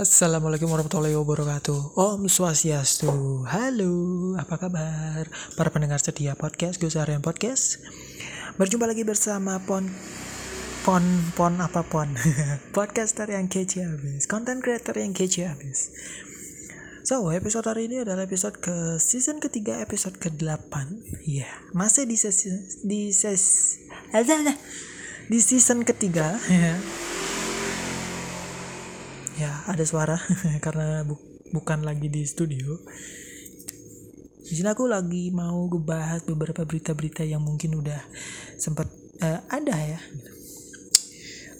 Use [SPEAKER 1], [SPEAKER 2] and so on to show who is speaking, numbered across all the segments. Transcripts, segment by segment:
[SPEAKER 1] Assalamualaikum warahmatullahi wabarakatuh Om Swastiastu Halo, apa kabar? Para pendengar setia podcast Gus Aryan Podcast Berjumpa lagi bersama Pon Pon, Pon apa Pon? Podcaster yang kece habis Content creator yang kece habis So, episode hari ini adalah episode ke season ketiga episode ke-8 Iya, yeah. masih di sesi di ses di season ketiga ya ya ada suara. Karena bu bukan lagi di studio. Di sini aku lagi mau ngebahas beberapa berita-berita yang mungkin udah sempat uh, ada ya.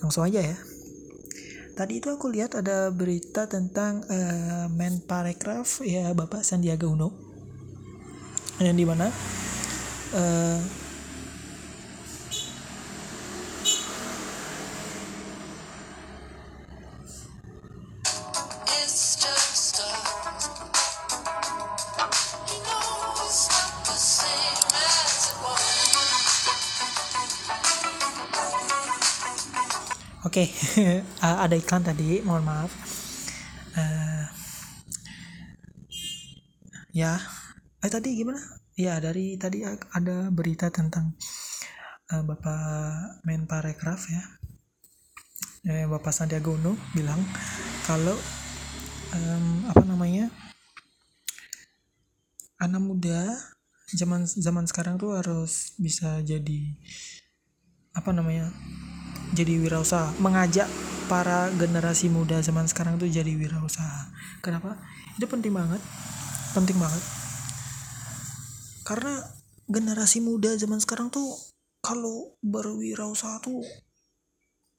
[SPEAKER 1] Langsung aja ya. Tadi itu aku lihat ada berita tentang uh, Menparekraf ya Bapak Sandiaga Uno. Yang di mana uh, Oke, okay. ada iklan tadi, mohon maaf. Uh, ya, eh tadi gimana? Ya dari tadi ada berita tentang uh, Bapak Menparekraf ya, eh, Bapak Sandiaga Uno bilang kalau um, apa namanya anak muda zaman zaman sekarang tuh harus bisa jadi apa namanya jadi wirausaha mengajak para generasi muda zaman sekarang tuh jadi wirausaha. Kenapa? Itu penting banget. Penting banget. Karena generasi muda zaman sekarang tuh kalau berwirausaha tuh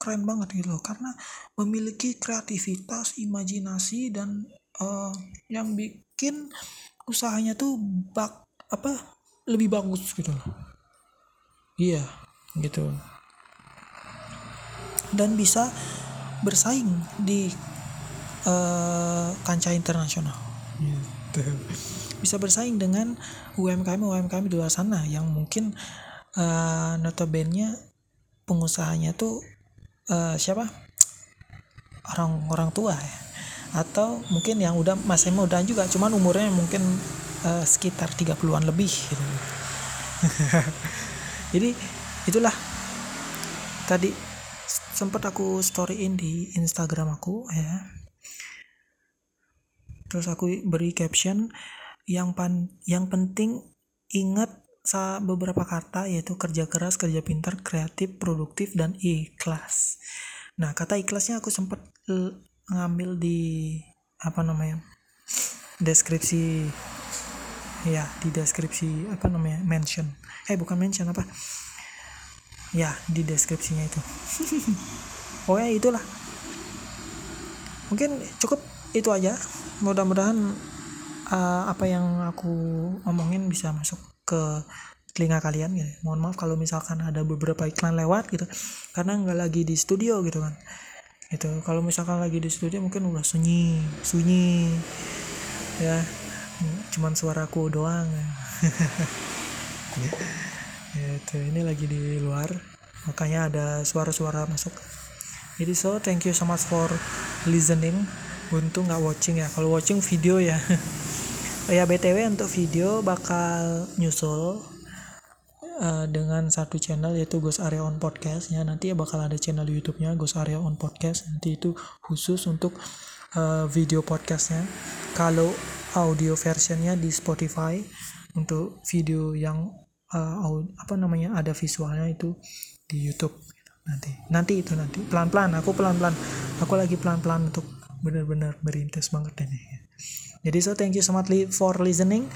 [SPEAKER 1] keren banget gitu loh. Karena memiliki kreativitas imajinasi dan uh, yang bikin usahanya tuh bak apa lebih bagus gitu loh. Iya gitu dan bisa bersaing di uh, kancah internasional gitu. bisa bersaing dengan UMKM UMKM di luar sana yang mungkin uh, notabene pengusahanya tuh uh, siapa orang orang tua ya atau mungkin yang udah masih muda juga cuman umurnya mungkin uh, sekitar 30-an lebih gitu. jadi itulah tadi sempat aku storyin di Instagram aku ya. Terus aku beri caption yang pan yang penting ingat beberapa kata yaitu kerja keras kerja pintar kreatif produktif dan ikhlas. Nah kata ikhlasnya aku sempat ngambil di apa namanya deskripsi ya di deskripsi apa namanya mention. Eh bukan mention apa ya di deskripsinya itu. Oh ya itulah. Mungkin cukup itu aja. Mudah-mudahan uh, apa yang aku omongin bisa masuk ke telinga kalian gitu. Mohon maaf kalau misalkan ada beberapa iklan lewat gitu. Karena nggak lagi di studio gitu kan. Itu kalau misalkan lagi di studio mungkin udah sunyi sunyi. Ya cuman suaraku doang itu ini lagi di luar. Makanya ada suara-suara masuk. Jadi so thank you so much for listening. Untung nggak watching ya. Kalau watching video ya. Ya btw untuk video bakal nyusul uh, dengan satu channel yaitu Ghost Area on Podcast ya nanti bakal ada channel YouTube-nya Ghost Area on Podcast. Nanti itu khusus untuk uh, video podcastnya kalau audio versionnya di Spotify untuk video yang uh, apa namanya ada visualnya itu di YouTube. Nanti nanti itu nanti. Pelan pelan aku pelan pelan aku lagi pelan pelan untuk benar benar merintis banget ini. Jadi so thank you so much for listening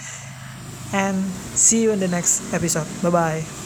[SPEAKER 1] and see you in the next episode. Bye bye